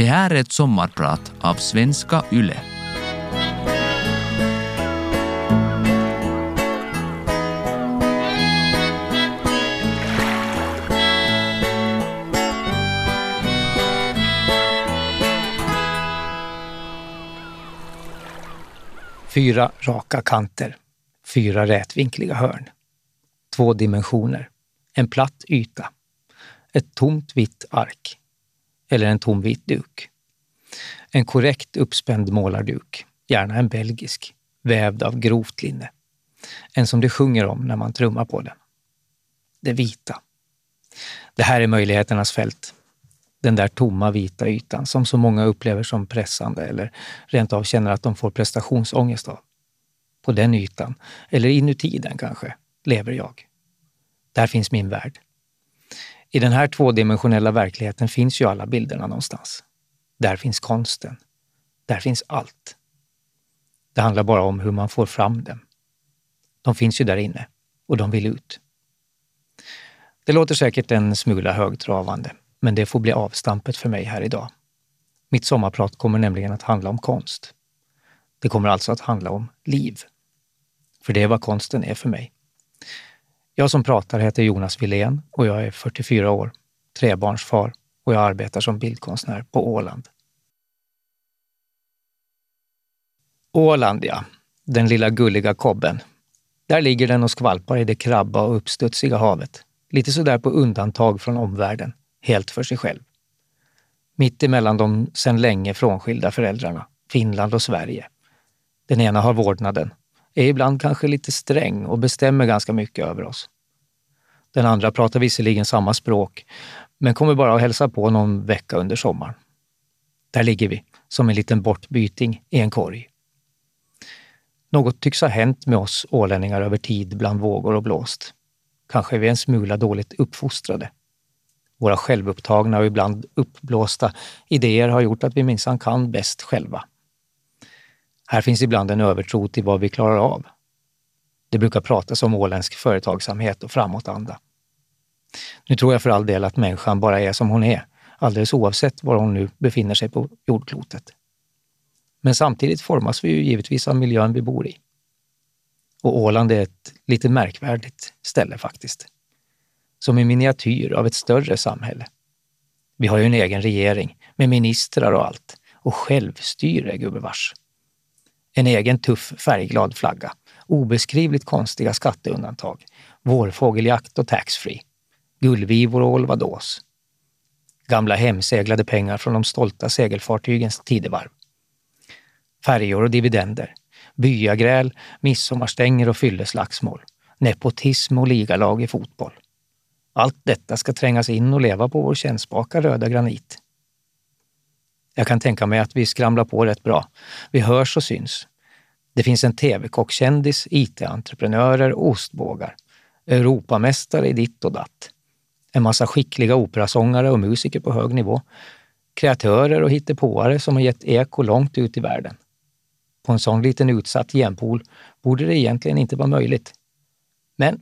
Det här är ett sommarprat av Svenska Yle. Fyra raka kanter, fyra rätvinkliga hörn, två dimensioner, en platt yta, ett tomt vitt ark eller en tom vit duk. En korrekt uppspänd målarduk, gärna en belgisk, vävd av grovt linne. En som det sjunger om när man trummar på den. Det vita. Det här är möjligheternas fält. Den där tomma vita ytan som så många upplever som pressande eller rent av känner att de får prestationsångest av. På den ytan, eller inuti den kanske, lever jag. Där finns min värld. I den här tvådimensionella verkligheten finns ju alla bilderna någonstans. Där finns konsten. Där finns allt. Det handlar bara om hur man får fram dem. De finns ju där inne och de vill ut. Det låter säkert en smula högtravande, men det får bli avstampet för mig här idag. Mitt sommarprat kommer nämligen att handla om konst. Det kommer alltså att handla om liv. För det är vad konsten är för mig. Jag som pratar heter Jonas Wilén och jag är 44 år, trebarnsfar och jag arbetar som bildkonstnär på Åland. Åland, ja. Den lilla gulliga kobben. Där ligger den och skvalpar i det krabba och uppstudsiga havet. Lite sådär på undantag från omvärlden, helt för sig själv. Mitt emellan de sedan länge frånskilda föräldrarna, Finland och Sverige. Den ena har vårdnaden, är ibland kanske lite sträng och bestämmer ganska mycket över oss. Den andra pratar visserligen samma språk, men kommer bara att hälsa på någon vecka under sommaren. Där ligger vi, som en liten bortbyting i en korg. Något tycks ha hänt med oss ålänningar över tid bland vågor och blåst. Kanske är vi en smula dåligt uppfostrade. Våra självupptagna och ibland uppblåsta idéer har gjort att vi minsann kan bäst själva. Här finns ibland en övertro till vad vi klarar av. Det brukar pratas om åländsk företagsamhet och framåtanda. Nu tror jag för all del att människan bara är som hon är, alldeles oavsett var hon nu befinner sig på jordklotet. Men samtidigt formas vi ju givetvis av miljön vi bor i. Och Åland är ett lite märkvärdigt ställe faktiskt. Som en miniatyr av ett större samhälle. Vi har ju en egen regering med ministrar och allt och självstyre gubevars. En egen tuff färgglad flagga, obeskrivligt konstiga skatteundantag, vårfågeljakt och taxfree, gullvivor och olvadås. Gamla hemseglade pengar från de stolta segelfartygens tidevarv. Färjor och dividender, byagräl, midsommarstänger och fylleslagsmål, nepotism och ligalag i fotboll. Allt detta ska trängas in och leva på vår kännspaka röda granit. Jag kan tänka mig att vi skramlar på rätt bra. Vi hörs och syns. Det finns en tv-kockkändis, IT-entreprenörer, ostbågar, Europamästare i ditt och datt. En massa skickliga operasångare och musiker på hög nivå. Kreatörer och hittepåare som har gett eko långt ut i världen. På en sån liten utsatt genpool borde det egentligen inte vara möjligt. Men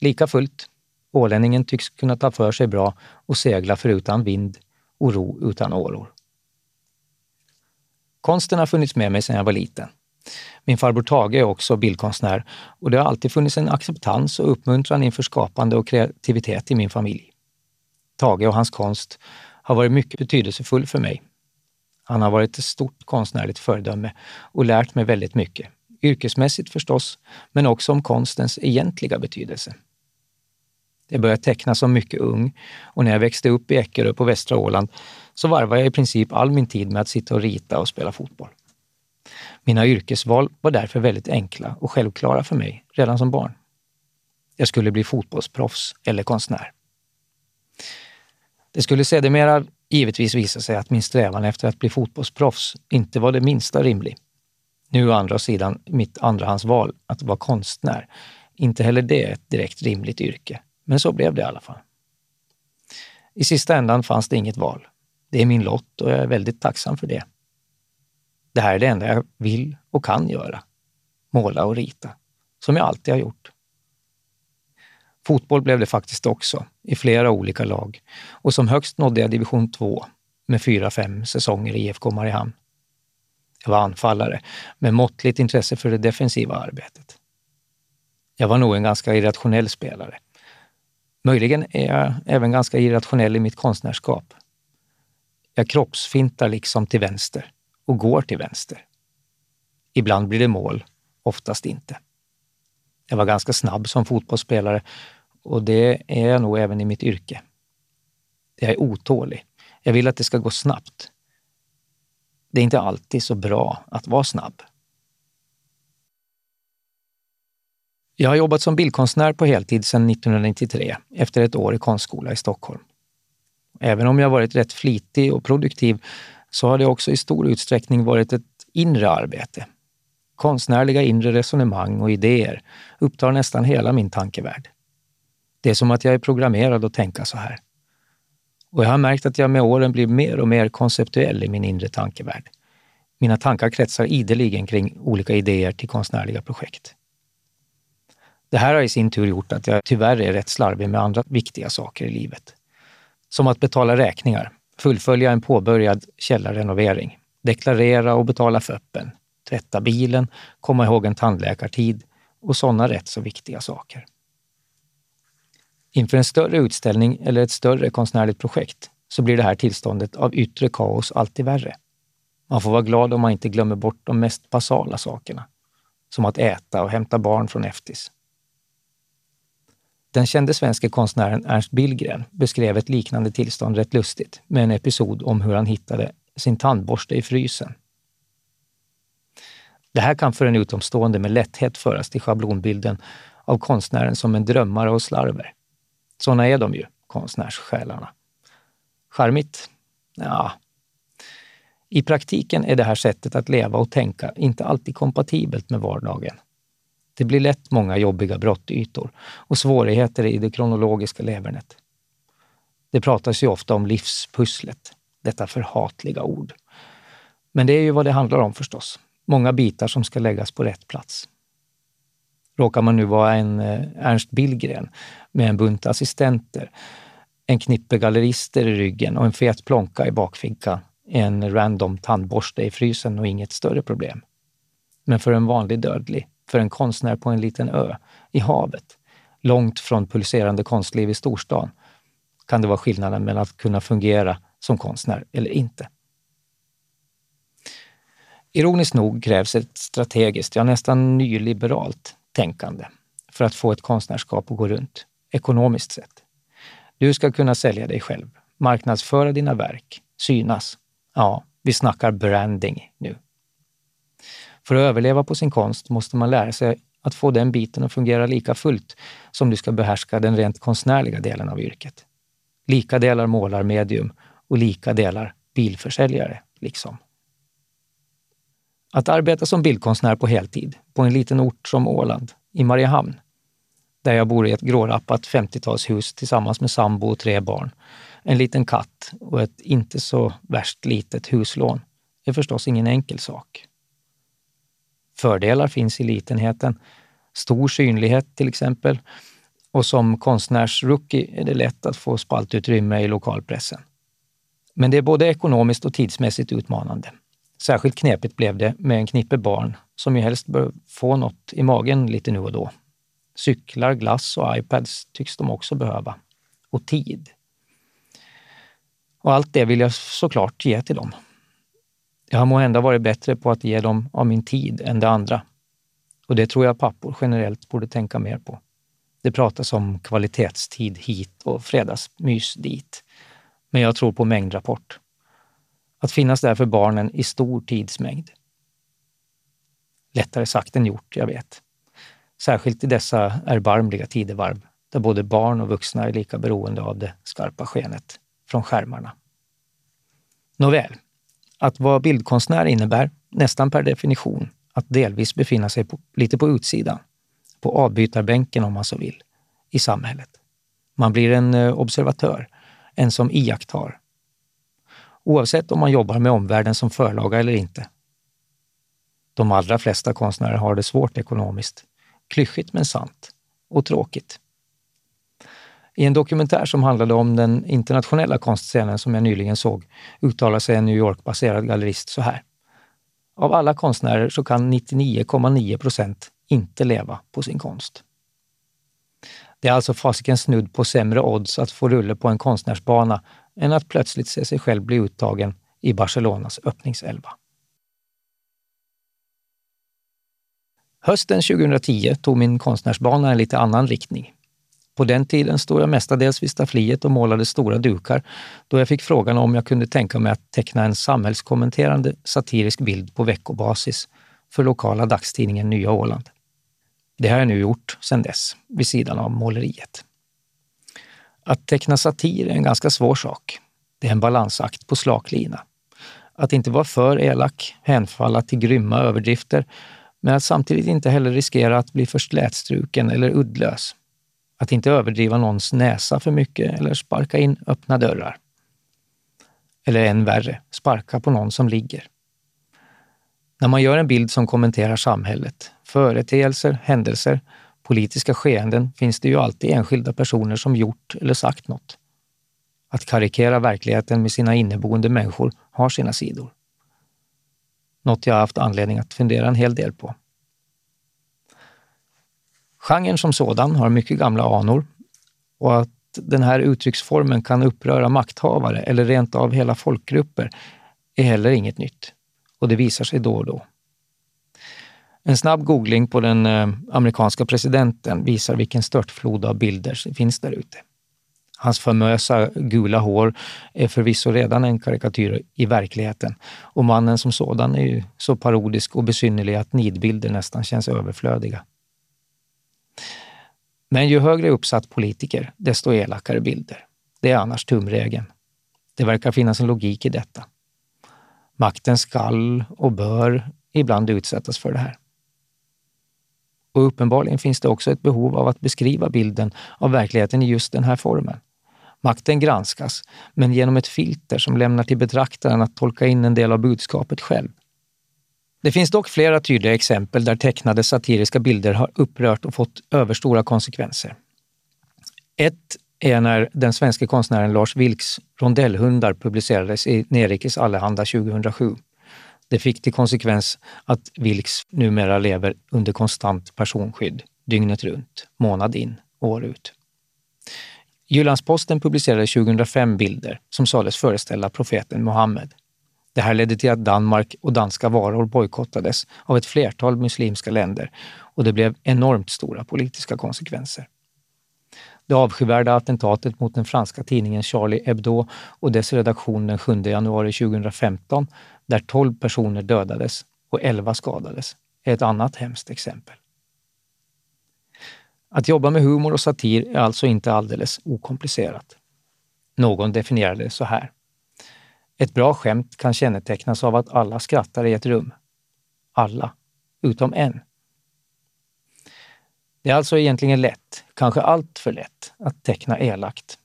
lika fullt, ålänningen tycks kunna ta för sig bra och segla förutan vind och ro utan åror. Konsten har funnits med mig sedan jag var liten. Min farbror Tage är också bildkonstnär och det har alltid funnits en acceptans och uppmuntran inför skapande och kreativitet i min familj. Tage och hans konst har varit mycket betydelsefull för mig. Han har varit ett stort konstnärligt föredöme och lärt mig väldigt mycket. Yrkesmässigt förstås, men också om konstens egentliga betydelse. Jag började teckna som mycket ung och när jag växte upp i Eckerö på västra Åland så varvade jag i princip all min tid med att sitta och rita och spela fotboll. Mina yrkesval var därför väldigt enkla och självklara för mig redan som barn. Jag skulle bli fotbollsproffs eller konstnär. Det skulle sedermera givetvis visa sig att min strävan efter att bli fotbollsproffs inte var det minsta rimlig. Nu å andra sidan mitt andrahandsval att vara konstnär. Inte heller det ett direkt rimligt yrke, men så blev det i alla fall. I sista ändan fanns det inget val. Det är min lott och jag är väldigt tacksam för det. Det här är det enda jag vill och kan göra. Måla och rita, som jag alltid har gjort. Fotboll blev det faktiskt också, i flera olika lag. Och som högst nådde jag division 2, med fyra, fem säsonger i IFK Mariehamn. Jag var anfallare med måttligt intresse för det defensiva arbetet. Jag var nog en ganska irrationell spelare. Möjligen är jag även ganska irrationell i mitt konstnärskap. Jag kroppsfintar liksom till vänster och går till vänster. Ibland blir det mål, oftast inte. Jag var ganska snabb som fotbollsspelare och det är jag nog även i mitt yrke. Jag är otålig. Jag vill att det ska gå snabbt. Det är inte alltid så bra att vara snabb. Jag har jobbat som bildkonstnär på heltid sedan 1993 efter ett år i konstskola i Stockholm. Även om jag varit rätt flitig och produktiv så har det också i stor utsträckning varit ett inre arbete. Konstnärliga inre resonemang och idéer upptar nästan hela min tankevärld. Det är som att jag är programmerad att tänka så här. Och jag har märkt att jag med åren blir mer och mer konceptuell i min inre tankevärld. Mina tankar kretsar ideligen kring olika idéer till konstnärliga projekt. Det här har i sin tur gjort att jag tyvärr är rätt slarvig med andra viktiga saker i livet. Som att betala räkningar, fullfölja en påbörjad källarrenovering, deklarera och betala föppen, tvätta bilen, komma ihåg en tandläkartid och sådana rätt så viktiga saker. Inför en större utställning eller ett större konstnärligt projekt så blir det här tillståndet av yttre kaos alltid värre. Man får vara glad om man inte glömmer bort de mest basala sakerna, som att äta och hämta barn från eftis. Den kände svenske konstnären Ernst Billgren beskrev ett liknande tillstånd rätt lustigt med en episod om hur han hittade sin tandborste i frysen. Det här kan för en utomstående med lätthet föras till schablonbilden av konstnären som en drömmare och slarver. Såna är de ju, konstnärssjälarna. Charmigt? Ja. I praktiken är det här sättet att leva och tänka inte alltid kompatibelt med vardagen. Det blir lätt många jobbiga brottytor och svårigheter i det kronologiska levernet. Det pratas ju ofta om livspusslet, detta förhatliga ord. Men det är ju vad det handlar om förstås. Många bitar som ska läggas på rätt plats. Råkar man nu vara en eh, Ernst Billgren med en bunt assistenter, en knippe gallerister i ryggen och en fet plånka i bakfickan, en random tandborste i frysen och inget större problem. Men för en vanlig dödlig för en konstnär på en liten ö i havet, långt från pulserande konstliv i storstan, kan det vara skillnaden mellan att kunna fungera som konstnär eller inte. Ironiskt nog krävs ett strategiskt, ja nästan nyliberalt tänkande för att få ett konstnärskap att gå runt, ekonomiskt sett. Du ska kunna sälja dig själv, marknadsföra dina verk, synas. Ja, vi snackar branding nu. För att överleva på sin konst måste man lära sig att få den biten att fungera lika fullt som du ska behärska den rent konstnärliga delen av yrket. Lika delar målarmedium och lika delar bilförsäljare, liksom. Att arbeta som bildkonstnär på heltid på en liten ort som Åland, i Mariehamn, där jag bor i ett grårappat 50-talshus tillsammans med sambo och tre barn, en liten katt och ett inte så värst litet huslån, är förstås ingen enkel sak. Fördelar finns i litenheten. Stor synlighet till exempel. Och som konstnärsrookie är det lätt att få spaltutrymme i lokalpressen. Men det är både ekonomiskt och tidsmässigt utmanande. Särskilt knepigt blev det med en knippe barn som ju helst bör få något i magen lite nu och då. Cyklar, glass och iPads tycks de också behöva. Och tid. Och allt det vill jag såklart ge till dem. Jag har måhända varit bättre på att ge dem av min tid än det andra. Och det tror jag pappor generellt borde tänka mer på. Det pratas om kvalitetstid hit och fredagsmys dit. Men jag tror på mängdrapport. Att finnas där för barnen i stor tidsmängd. Lättare sagt än gjort, jag vet. Särskilt i dessa erbarmliga tidevarv där både barn och vuxna är lika beroende av det skarpa skenet från skärmarna. Nåväl, att vara bildkonstnär innebär, nästan per definition, att delvis befinna sig på, lite på utsidan, på avbytarbänken om man så vill, i samhället. Man blir en eh, observatör, en som iakttar. Oavsett om man jobbar med omvärlden som förlaga eller inte. De allra flesta konstnärer har det svårt ekonomiskt. Klyschigt men sant. Och tråkigt. I en dokumentär som handlade om den internationella konstscenen som jag nyligen såg uttalar sig en New York-baserad gallerist så här. Av alla konstnärer så kan 99,9 procent inte leva på sin konst. Det är alltså fasiken snudd på sämre odds att få rulle på en konstnärsbana än att plötsligt se sig själv bli uttagen i Barcelonas öppningselva. Hösten 2010 tog min konstnärsbana en lite annan riktning. På den tiden stod jag mestadels vid staffliet och målade stora dukar då jag fick frågan om jag kunde tänka mig att teckna en samhällskommenterande satirisk bild på veckobasis för lokala dagstidningen Nya Åland. Det har jag nu gjort sedan dess, vid sidan av måleriet. Att teckna satir är en ganska svår sak. Det är en balansakt på slak lina. Att inte vara för elak, hänfalla till grymma överdrifter, men att samtidigt inte heller riskera att bli för slätstruken eller uddlös. Att inte överdriva någons näsa för mycket eller sparka in öppna dörrar. Eller än värre, sparka på någon som ligger. När man gör en bild som kommenterar samhället, företeelser, händelser, politiska skeenden finns det ju alltid enskilda personer som gjort eller sagt något. Att karikera verkligheten med sina inneboende människor har sina sidor. Något jag haft anledning att fundera en hel del på. Genren som sådan har mycket gamla anor och att den här uttrycksformen kan uppröra makthavare eller rent av hela folkgrupper är heller inget nytt och det visar sig då och då. En snabb googling på den eh, amerikanska presidenten visar vilken störtflod av bilder som finns där ute. Hans famösa gula hår är förvisso redan en karikatyr i verkligheten och mannen som sådan är ju så parodisk och besynnerlig att nidbilder nästan känns överflödiga. Men ju högre uppsatt politiker, desto elakare bilder. Det är annars tumregeln. Det verkar finnas en logik i detta. Makten skall och bör ibland utsättas för det här. Och uppenbarligen finns det också ett behov av att beskriva bilden av verkligheten i just den här formen. Makten granskas, men genom ett filter som lämnar till betraktaren att tolka in en del av budskapet själv. Det finns dock flera tydliga exempel där tecknade satiriska bilder har upprört och fått överstora konsekvenser. Ett är när den svenska konstnären Lars Vilks rondellhundar publicerades i Nerikes Allehanda 2007. Det fick till konsekvens att Vilks numera lever under konstant personskydd, dygnet runt, månad in, år ut. Jyllands-Posten publicerade 2005 bilder som sades föreställa profeten Muhammed. Det här ledde till att Danmark och danska varor bojkottades av ett flertal muslimska länder och det blev enormt stora politiska konsekvenser. Det avskyvärda attentatet mot den franska tidningen Charlie Hebdo och dess redaktion den 7 januari 2015, där 12 personer dödades och 11 skadades, är ett annat hemskt exempel. Att jobba med humor och satir är alltså inte alldeles okomplicerat. Någon definierade det så här. Ett bra skämt kan kännetecknas av att alla skrattar i ett rum. Alla, utom en. Det är alltså egentligen lätt, kanske allt för lätt, att teckna elakt.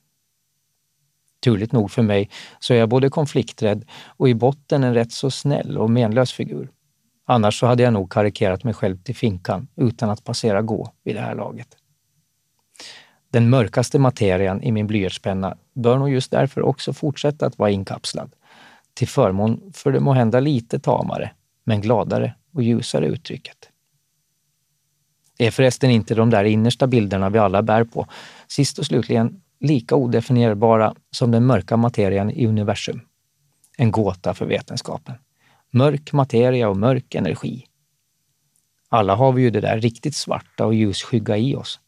Turligt nog för mig så är jag både konflikträdd och i botten en rätt så snäll och menlös figur. Annars så hade jag nog karikerat mig själv till finkan utan att passera gå vid det här laget. Den mörkaste materian i min blyertspenna bör nog just därför också fortsätta att vara inkapslad, till förmån för det måhända lite tamare, men gladare och ljusare uttrycket. Det är förresten inte de där innersta bilderna vi alla bär på, sist och slutligen lika odefinierbara som den mörka materian i universum. En gåta för vetenskapen. Mörk materia och mörk energi. Alla har vi ju det där riktigt svarta och ljusskygga i oss.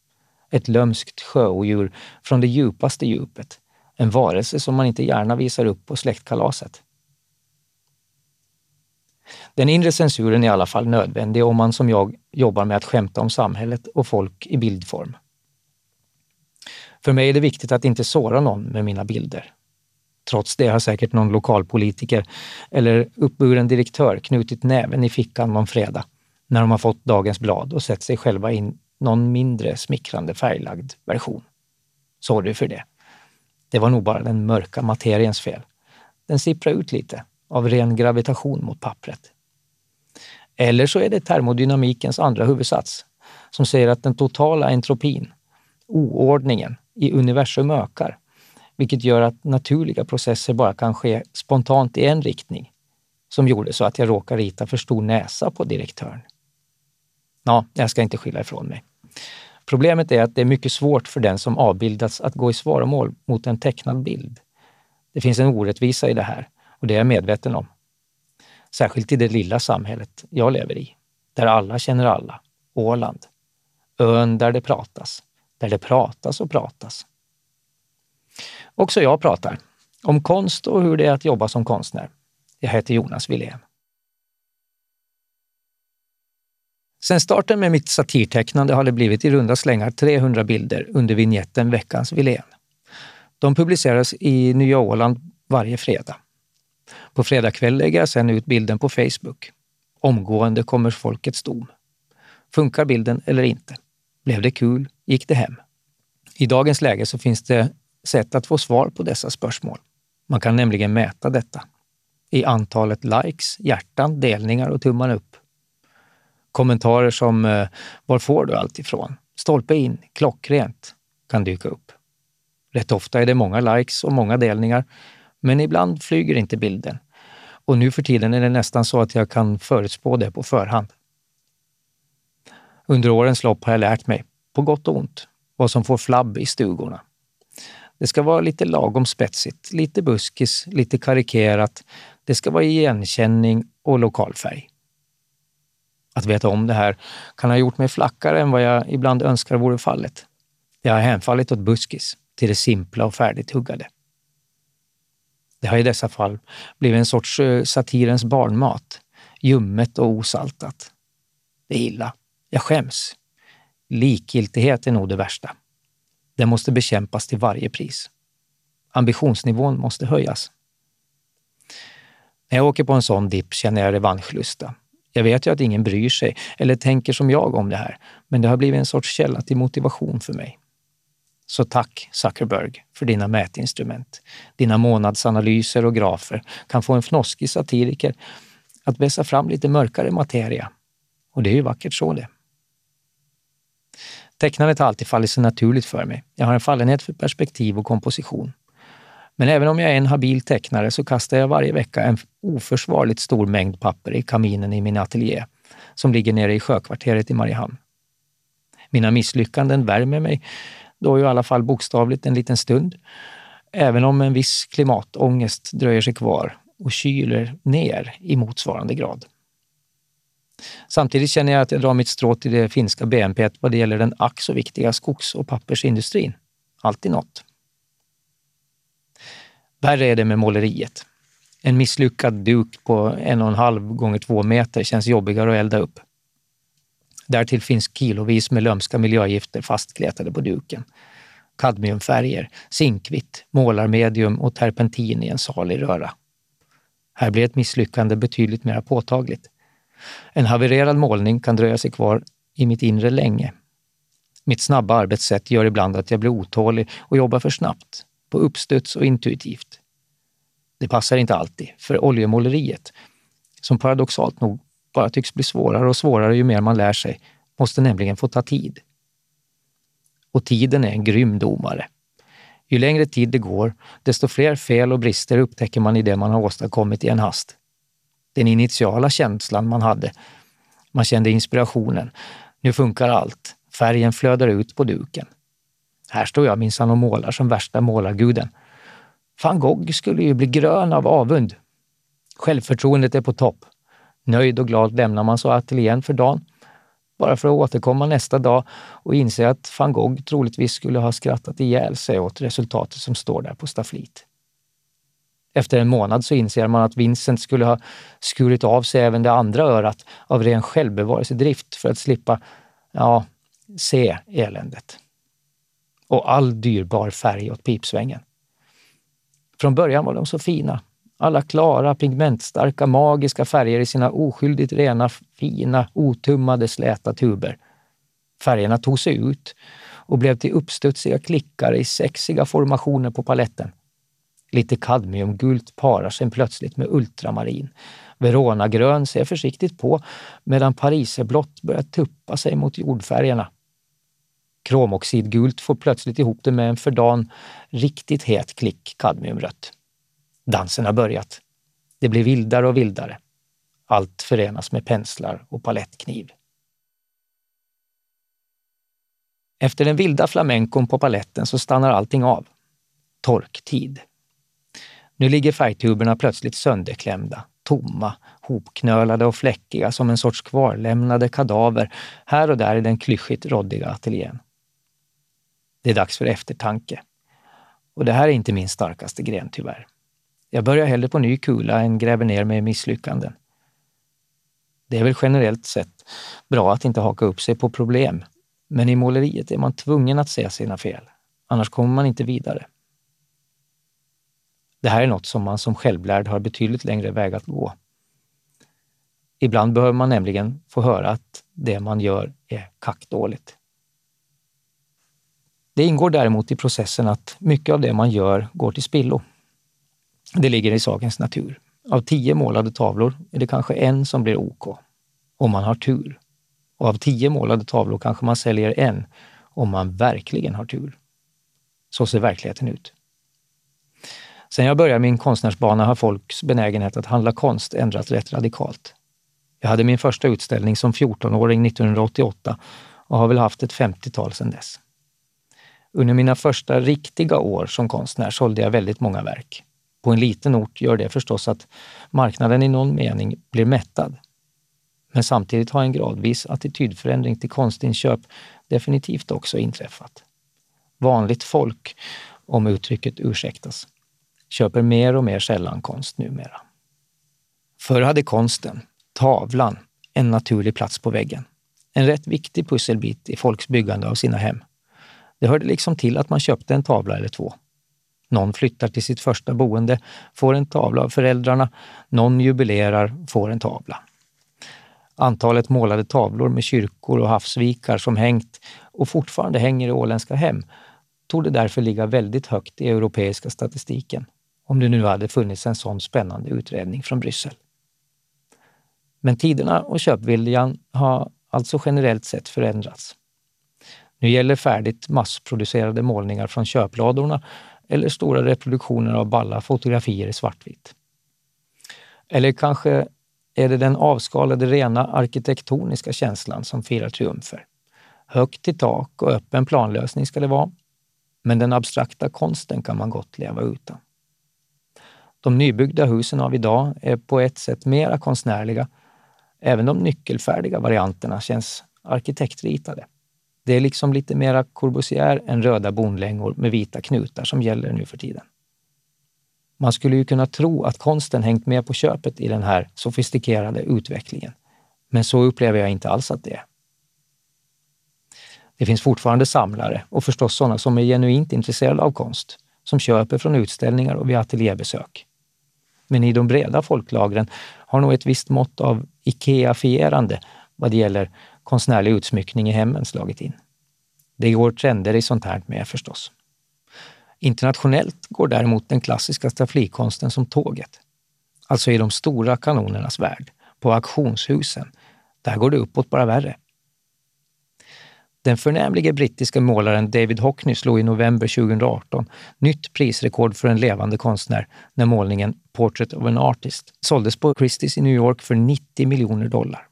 Ett lömskt sjöodjur från det djupaste djupet. En varelse som man inte gärna visar upp på släktkalaset. Den inre censuren är i alla fall nödvändig om man som jag jobbar med att skämta om samhället och folk i bildform. För mig är det viktigt att inte såra någon med mina bilder. Trots det har säkert någon lokalpolitiker eller uppburen direktör knutit näven i fickan någon fredag när de har fått dagens blad och sett sig själva i någon mindre smickrande färglagd version. Sorry för det. Det var nog bara den mörka materiens fel. Den sipprar ut lite av ren gravitation mot pappret. Eller så är det termodynamikens andra huvudsats som säger att den totala entropin, oordningen, i universum ökar, vilket gör att naturliga processer bara kan ske spontant i en riktning, som gjorde så att jag råkade rita för stor näsa på direktören. Ja, jag ska inte skylla ifrån mig. Problemet är att det är mycket svårt för den som avbildats att gå i svaromål mot en tecknad bild. Det finns en orättvisa i det här och det är jag medveten om. Särskilt i det lilla samhället jag lever i, där alla känner alla. Åland. Ön där det pratas. Där det pratas och pratas. Också jag pratar om konst och hur det är att jobba som konstnär. Jag heter Jonas Wilén. Sen starten med mitt satirtecknande har det blivit i runda slängar 300 bilder under vignetten Veckans Wilén. De publiceras i Nya Åland varje fredag. På fredag kväll lägger jag sedan ut bilden på Facebook. Omgående kommer folkets dom. Funkar bilden eller inte? Blev det kul? Gick det hem? I dagens läge så finns det sätt att få svar på dessa spörsmål. Man kan nämligen mäta detta i antalet likes, hjärtan, delningar och tummar upp. Kommentarer som eh, “Var får du allt ifrån?” “Stolpe in”, “Klockrent” kan dyka upp. Rätt ofta är det många likes och många delningar, men ibland flyger inte bilden. Och nu för tiden är det nästan så att jag kan förutspå det på förhand. Under årens lopp har jag lärt mig, på gott och ont, vad som får flabb i stugorna. Det ska vara lite lagom spetsigt, lite buskis, lite karikerat. Det ska vara igenkänning och lokalfärg. Att veta om det här kan ha gjort mig flackare än vad jag ibland önskar vore fallet. Jag har hänfallit åt buskis, till det simpla och färdigtuggade. Det har i dessa fall blivit en sorts eh, satirens barnmat, ljummet och osaltat. Det är illa. Jag skäms. Likgiltighet är nog det värsta. Den måste bekämpas till varje pris. Ambitionsnivån måste höjas. När jag åker på en sån dipp känner jag revanschlusta. Jag vet ju att ingen bryr sig eller tänker som jag om det här, men det har blivit en sorts källa till motivation för mig. Så tack Zuckerberg för dina mätinstrument. Dina månadsanalyser och grafer kan få en fnoskig satiriker att vässa fram lite mörkare materia. Och det är ju vackert så det. Tecknandet har alltid fallit sig naturligt för mig. Jag har en fallenhet för perspektiv och komposition. Men även om jag är en habil tecknare så kastar jag varje vecka en oförsvarligt stor mängd papper i kaminen i min ateljé som ligger nere i sjökvarteret i Mariehamn. Mina misslyckanden värmer mig då i alla fall bokstavligt en liten stund, även om en viss klimatångest dröjer sig kvar och kyler ner i motsvarande grad. Samtidigt känner jag att jag drar mitt strå till det finska BNP vad det gäller den ack så viktiga skogs och pappersindustrin. Alltid något. Värre är det med måleriet. En misslyckad duk på en och en halv gånger två meter känns jobbigare att elda upp. Därtill finns kilovis med lömska miljögifter fastkletade på duken. Kadmiumfärger, zinkvitt, målarmedium och terpentin i en salig röra. Här blir ett misslyckande betydligt mer påtagligt. En havererad målning kan dröja sig kvar i mitt inre länge. Mitt snabba arbetssätt gör ibland att jag blir otålig och jobbar för snabbt, på uppstuds och intuitivt. Det passar inte alltid, för oljemåleriet, som paradoxalt nog bara tycks bli svårare och svårare ju mer man lär sig, måste nämligen få ta tid. Och tiden är en grym domare. Ju längre tid det går, desto fler fel och brister upptäcker man i det man har åstadkommit i en hast den initiala känslan man hade. Man kände inspirationen. Nu funkar allt. Färgen flödar ut på duken. Här står jag minsann och målar som värsta målarguden. Van Gogh skulle ju bli grön av avund. Självförtroendet är på topp. Nöjd och glad lämnar man så ateljén för dagen, bara för att återkomma nästa dag och inse att van Gogh troligtvis skulle ha skrattat ihjäl sig åt resultatet som står där på stafflit. Efter en månad så inser man att Vincent skulle ha skurit av sig även det andra örat av ren självbevarelsedrift för att slippa, ja, se eländet. Och all dyrbar färg åt pipsvängen. Från början var de så fina. Alla klara, pigmentstarka, magiska färger i sina oskyldigt rena, fina, otummade, släta tuber. Färgerna tog sig ut och blev till uppstudsiga klickar i sexiga formationer på paletten. Lite kadmiumgult parar sig plötsligt med ultramarin. Veronagrön ser försiktigt på medan pariserblått börjar tuppa sig mot jordfärgerna. Kromoxidgult får plötsligt ihop det med en för dagen riktigt het klick kadmiumrött. Dansen har börjat. Det blir vildare och vildare. Allt förenas med penslar och palettkniv. Efter den vilda flamencon på paletten så stannar allting av. Torktid. Nu ligger färgtuberna plötsligt sönderklämda, tomma, hopknölade och fläckiga som en sorts kvarlämnade kadaver här och där i den klyschigt råddiga ateljén. Det är dags för eftertanke. Och det här är inte min starkaste gren tyvärr. Jag börjar hellre på ny kula än gräver ner mig i misslyckanden. Det är väl generellt sett bra att inte haka upp sig på problem, men i måleriet är man tvungen att se sina fel. Annars kommer man inte vidare. Det här är något som man som självlärd har betydligt längre väg att gå. Ibland behöver man nämligen få höra att det man gör är kackdåligt. Det ingår däremot i processen att mycket av det man gör går till spillo. Det ligger i sakens natur. Av tio målade tavlor är det kanske en som blir OK, om man har tur. Och av tio målade tavlor kanske man säljer en, om man verkligen har tur. Så ser verkligheten ut. Sen jag började min konstnärsbana har folks benägenhet att handla konst ändrats rätt radikalt. Jag hade min första utställning som 14-åring 1988 och har väl haft ett 50-tal sedan dess. Under mina första riktiga år som konstnär sålde jag väldigt många verk. På en liten ort gör det förstås att marknaden i någon mening blir mättad. Men samtidigt har en gradvis attitydförändring till konstinköp definitivt också inträffat. Vanligt folk, om uttrycket ursäktas, köper mer och mer sällan konst numera. Förr hade konsten, tavlan, en naturlig plats på väggen. En rätt viktig pusselbit i folks byggande av sina hem. Det hörde liksom till att man köpte en tavla eller två. Någon flyttar till sitt första boende, får en tavla av föräldrarna. Någon jubilerar, får en tavla. Antalet målade tavlor med kyrkor och havsvikar som hängt och fortfarande hänger i åländska hem tog det därför ligga väldigt högt i europeiska statistiken, om det nu hade funnits en sån spännande utredning från Bryssel. Men tiderna och köpviljan har alltså generellt sett förändrats. Nu gäller färdigt massproducerade målningar från köpladorna eller stora reproduktioner av balla fotografier i svartvitt. Eller kanske är det den avskalade rena arkitektoniska känslan som firar triumfer. Högt i tak och öppen planlösning ska det vara. Men den abstrakta konsten kan man gott leva utan. De nybyggda husen av idag är på ett sätt mera konstnärliga. Även de nyckelfärdiga varianterna känns arkitektritade. Det är liksom lite mera Corbusier än röda bonlängor med vita knutar som gäller nu för tiden. Man skulle ju kunna tro att konsten hängt med på köpet i den här sofistikerade utvecklingen. Men så upplever jag inte alls att det är. Det finns fortfarande samlare och förstås sådana som är genuint intresserade av konst, som köper från utställningar och vid ateljébesök. Men i de breda folklagren har nog ett visst mått av Ikea-fierande vad det gäller konstnärlig utsmyckning i hemmen slagit in. Det går trender i sånt här med förstås. Internationellt går däremot den klassiska stafflikonsten som tåget. Alltså i de stora kanonernas värld, på auktionshusen. Där går det uppåt bara värre. Den förnämlige brittiske målaren David Hockney slog i november 2018 nytt prisrekord för en levande konstnär när målningen Portrait of an Artist såldes på Christie's i New York för 90 miljoner dollar.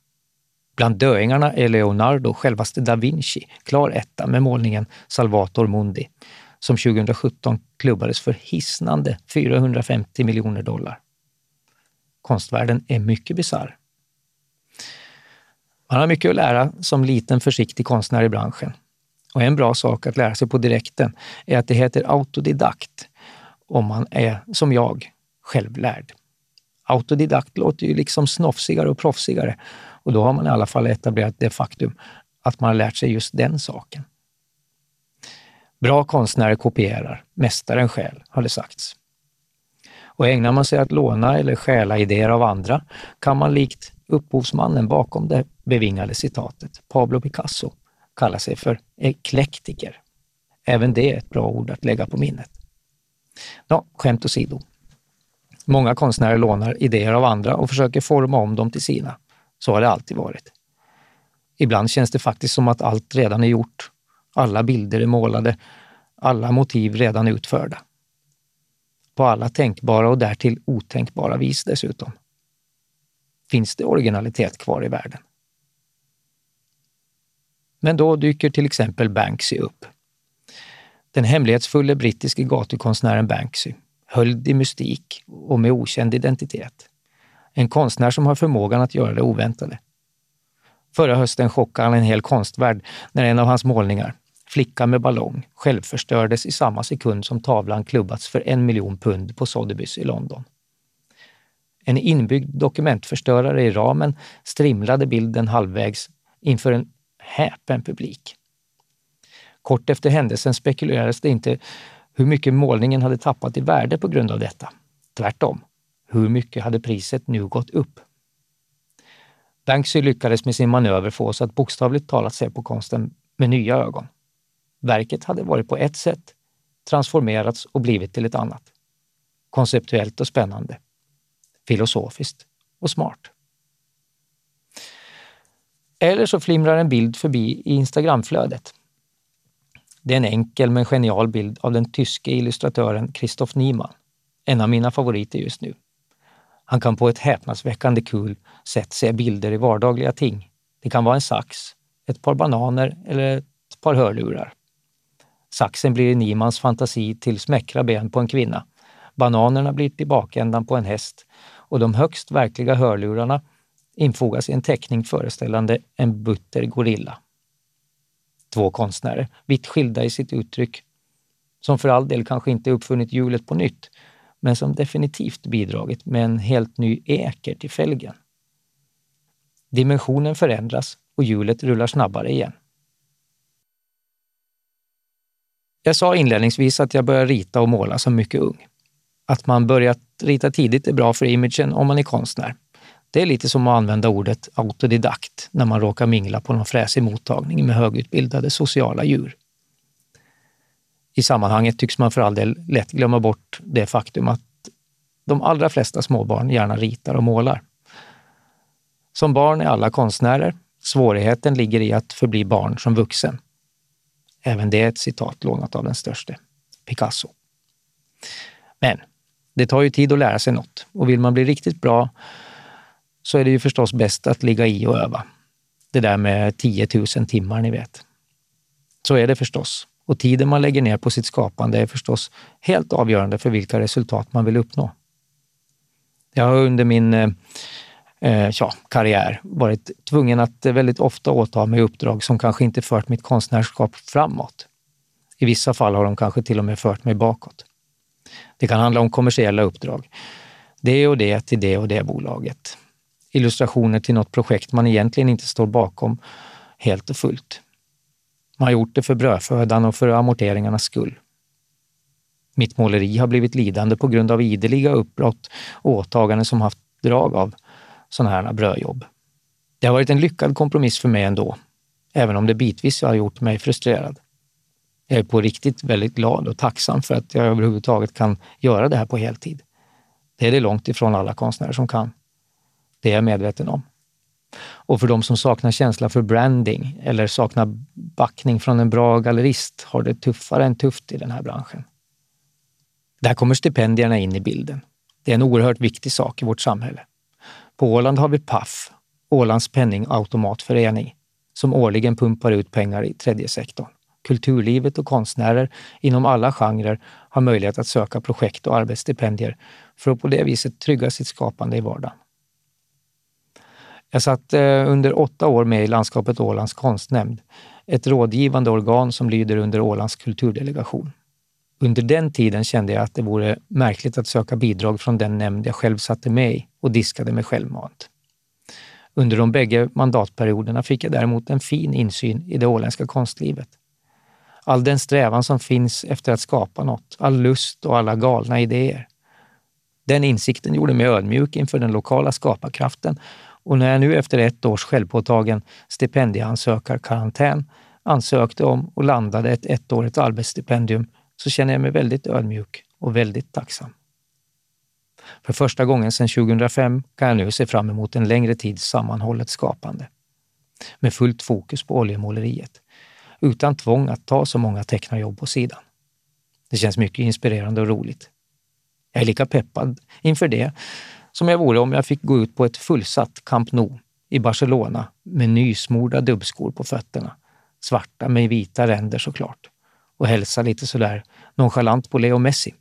Bland döingarna är Leonardo, självaste da Vinci, klar etta med målningen Salvator Mundi, som 2017 klubbades för hisnande 450 miljoner dollar. Konstvärlden är mycket bisarr. Man har mycket att lära som liten försiktig konstnär i branschen. Och en bra sak att lära sig på direkten är att det heter autodidakt om man är, som jag, självlärd. Autodidakt låter ju liksom snofsigare och proffsigare och då har man i alla fall etablerat det faktum att man har lärt sig just den saken. Bra konstnärer kopierar, mästaren själv, har det sagts. Och ägnar man sig att låna eller stjäla idéer av andra kan man likt upphovsmannen bakom det bevingade citatet, Pablo Picasso, kalla sig för eklektiker. Även det är ett bra ord att lägga på minnet. Nå, skämt åsido. Många konstnärer lånar idéer av andra och försöker forma om dem till sina. Så har det alltid varit. Ibland känns det faktiskt som att allt redan är gjort. Alla bilder är målade, alla motiv redan utförda. På alla tänkbara och därtill otänkbara vis dessutom. Finns det originalitet kvar i världen? Men då dyker till exempel Banksy upp. Den hemlighetsfulla brittiske gatukonstnären Banksy, höljd i mystik och med okänd identitet. En konstnär som har förmågan att göra det oväntade. Förra hösten chockade han en hel konstvärld när en av hans målningar, Flicka med ballong, självförstördes i samma sekund som tavlan klubbats för en miljon pund på Sotheby's i London. En inbyggd dokumentförstörare i ramen strimlade bilden halvvägs inför en häpen publik. Kort efter händelsen spekulerades det inte hur mycket målningen hade tappat i värde på grund av detta. Tvärtom, hur mycket hade priset nu gått upp? Banksy lyckades med sin manöver få oss att bokstavligt talat se på konsten med nya ögon. Verket hade varit på ett sätt, transformerats och blivit till ett annat. Konceptuellt och spännande. Filosofiskt och smart. Eller så flimrar en bild förbi i Instagramflödet. Det är en enkel men genial bild av den tyske illustratören Christoph Niemann, en av mina favoriter just nu. Han kan på ett häpnadsväckande kul sätt se bilder i vardagliga ting. Det kan vara en sax, ett par bananer eller ett par hörlurar. Saxen blir i Niemans fantasi till smäckra ben på en kvinna. Bananerna blir till bakändan på en häst och de högst verkliga hörlurarna infogas i en teckning föreställande en butter gorilla. Två konstnärer, vitt skilda i sitt uttryck, som för all del kanske inte uppfunnit hjulet på nytt, men som definitivt bidragit med en helt ny eker till fälgen. Dimensionen förändras och hjulet rullar snabbare igen. Jag sa inledningsvis att jag började rita och måla som mycket ung. Att man börjat rita tidigt är bra för imagen om man är konstnär. Det är lite som att använda ordet autodidakt när man råkar mingla på någon fräsig mottagning med högutbildade sociala djur. I sammanhanget tycks man för all del lätt glömma bort det faktum att de allra flesta småbarn gärna ritar och målar. Som barn är alla konstnärer. Svårigheten ligger i att förbli barn som vuxen. Även det är ett citat lånat av den störste, Picasso. Men det tar ju tid att lära sig något och vill man bli riktigt bra så är det ju förstås bäst att ligga i och öva. Det där med 10 000 timmar, ni vet. Så är det förstås. Och tiden man lägger ner på sitt skapande är förstås helt avgörande för vilka resultat man vill uppnå. Jag har under min eh, eh, ja, karriär varit tvungen att väldigt ofta åta mig uppdrag som kanske inte fört mitt konstnärskap framåt. I vissa fall har de kanske till och med fört mig bakåt. Det kan handla om kommersiella uppdrag. Det och det till det och det bolaget illustrationer till något projekt man egentligen inte står bakom helt och fullt. Man har gjort det för brödfödan och för amorteringarnas skull. Mitt måleri har blivit lidande på grund av ideliga uppbrott och åtaganden som haft drag av sådana här brödjobb. Det har varit en lyckad kompromiss för mig ändå, även om det bitvis har gjort mig frustrerad. Jag är på riktigt väldigt glad och tacksam för att jag överhuvudtaget kan göra det här på heltid. Det är det långt ifrån alla konstnärer som kan. Det är jag medveten om. Och för de som saknar känsla för branding eller saknar backning från en bra gallerist har det tuffare än tufft i den här branschen. Där kommer stipendierna in i bilden. Det är en oerhört viktig sak i vårt samhälle. På Åland har vi PAF, Ålands penningautomatförening, som årligen pumpar ut pengar i tredje sektorn. Kulturlivet och konstnärer inom alla genrer har möjlighet att söka projekt och arbetsstipendier för att på det viset trygga sitt skapande i vardagen. Jag satt eh, under åtta år med i landskapet Ålands konstnämnd, ett rådgivande organ som lyder under Ålands kulturdelegation. Under den tiden kände jag att det vore märkligt att söka bidrag från den nämnd jag själv satte med i och diskade mig självmant. Under de bägge mandatperioderna fick jag däremot en fin insyn i det åländska konstlivet. All den strävan som finns efter att skapa något, all lust och alla galna idéer. Den insikten gjorde mig ödmjuk inför den lokala skaparkraften och när jag nu efter ett års självpåtagen stipendieansökarkarantän ansökte om och landade ett ettårigt arbetsstipendium så känner jag mig väldigt ödmjuk och väldigt tacksam. För första gången sedan 2005 kan jag nu se fram emot en längre tids sammanhållet skapande. Med fullt fokus på oljemåleriet. utan tvång att ta så många tecknarjobb på sidan. Det känns mycket inspirerande och roligt. Jag är lika peppad inför det som jag vore om jag fick gå ut på ett fullsatt Camp Nou i Barcelona med nysmorda dubbskor på fötterna, svarta med vita ränder såklart, och hälsa lite sådär nonchalant på Leo Messi.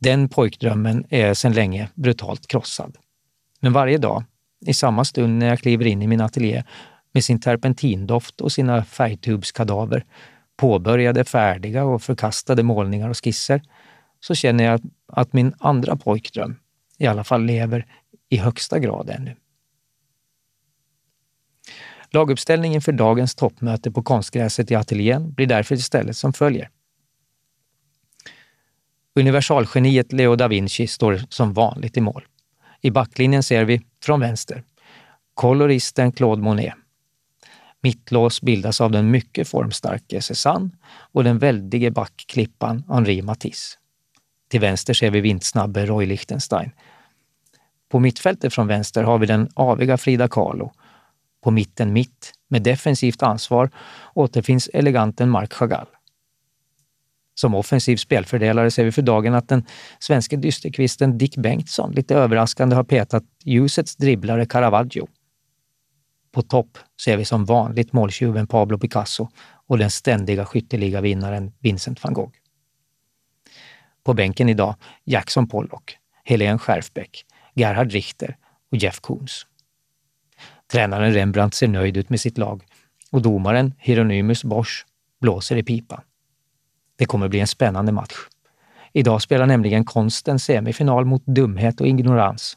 Den pojkdrömmen är sedan länge brutalt krossad. Men varje dag, i samma stund när jag kliver in i min ateljé med sin terpentindoft och sina färgtubskadaver, påbörjade färdiga och förkastade målningar och skisser, så känner jag att min andra pojkdröm i alla fall lever i högsta grad ännu. Laguppställningen för dagens toppmöte på konstgräset i ateljén blir därför istället som följer. Universalgeniet Leo da Vinci står som vanligt i mål. I backlinjen ser vi, från vänster, koloristen Claude Monet. Mittlås bildas av den mycket formstarke Cézanne och den väldige backklippan Henri Matisse. Till vänster ser vi vindsnabbe Roy Lichtenstein. På mittfältet från vänster har vi den aviga Frida Kahlo. På mitten mitt, med defensivt ansvar, återfinns eleganten Marc Chagall. Som offensiv spelfördelare ser vi för dagen att den svenska dysterkvisten Dick Bengtsson lite överraskande har petat ljusets dribblare Caravaggio. På topp ser vi som vanligt måltjuven Pablo Picasso och den ständiga skytteligavinnaren Vincent van Gogh. På bänken idag Jackson Pollock, Helene Schärfbeck, Gerhard Richter och Jeff Koons. Tränaren Rembrandt ser nöjd ut med sitt lag och domaren Hieronymus Bosch blåser i pipan. Det kommer bli en spännande match. Idag spelar nämligen konsten semifinal mot dumhet och ignorans.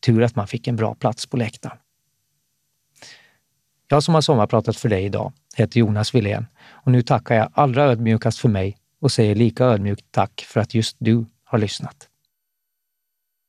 Tur att man fick en bra plats på läktaren. Jag som har sommarpratat för dig idag heter Jonas Wilén och nu tackar jag allra ödmjukast för mig och säger lika ödmjukt tack för att just du har lyssnat.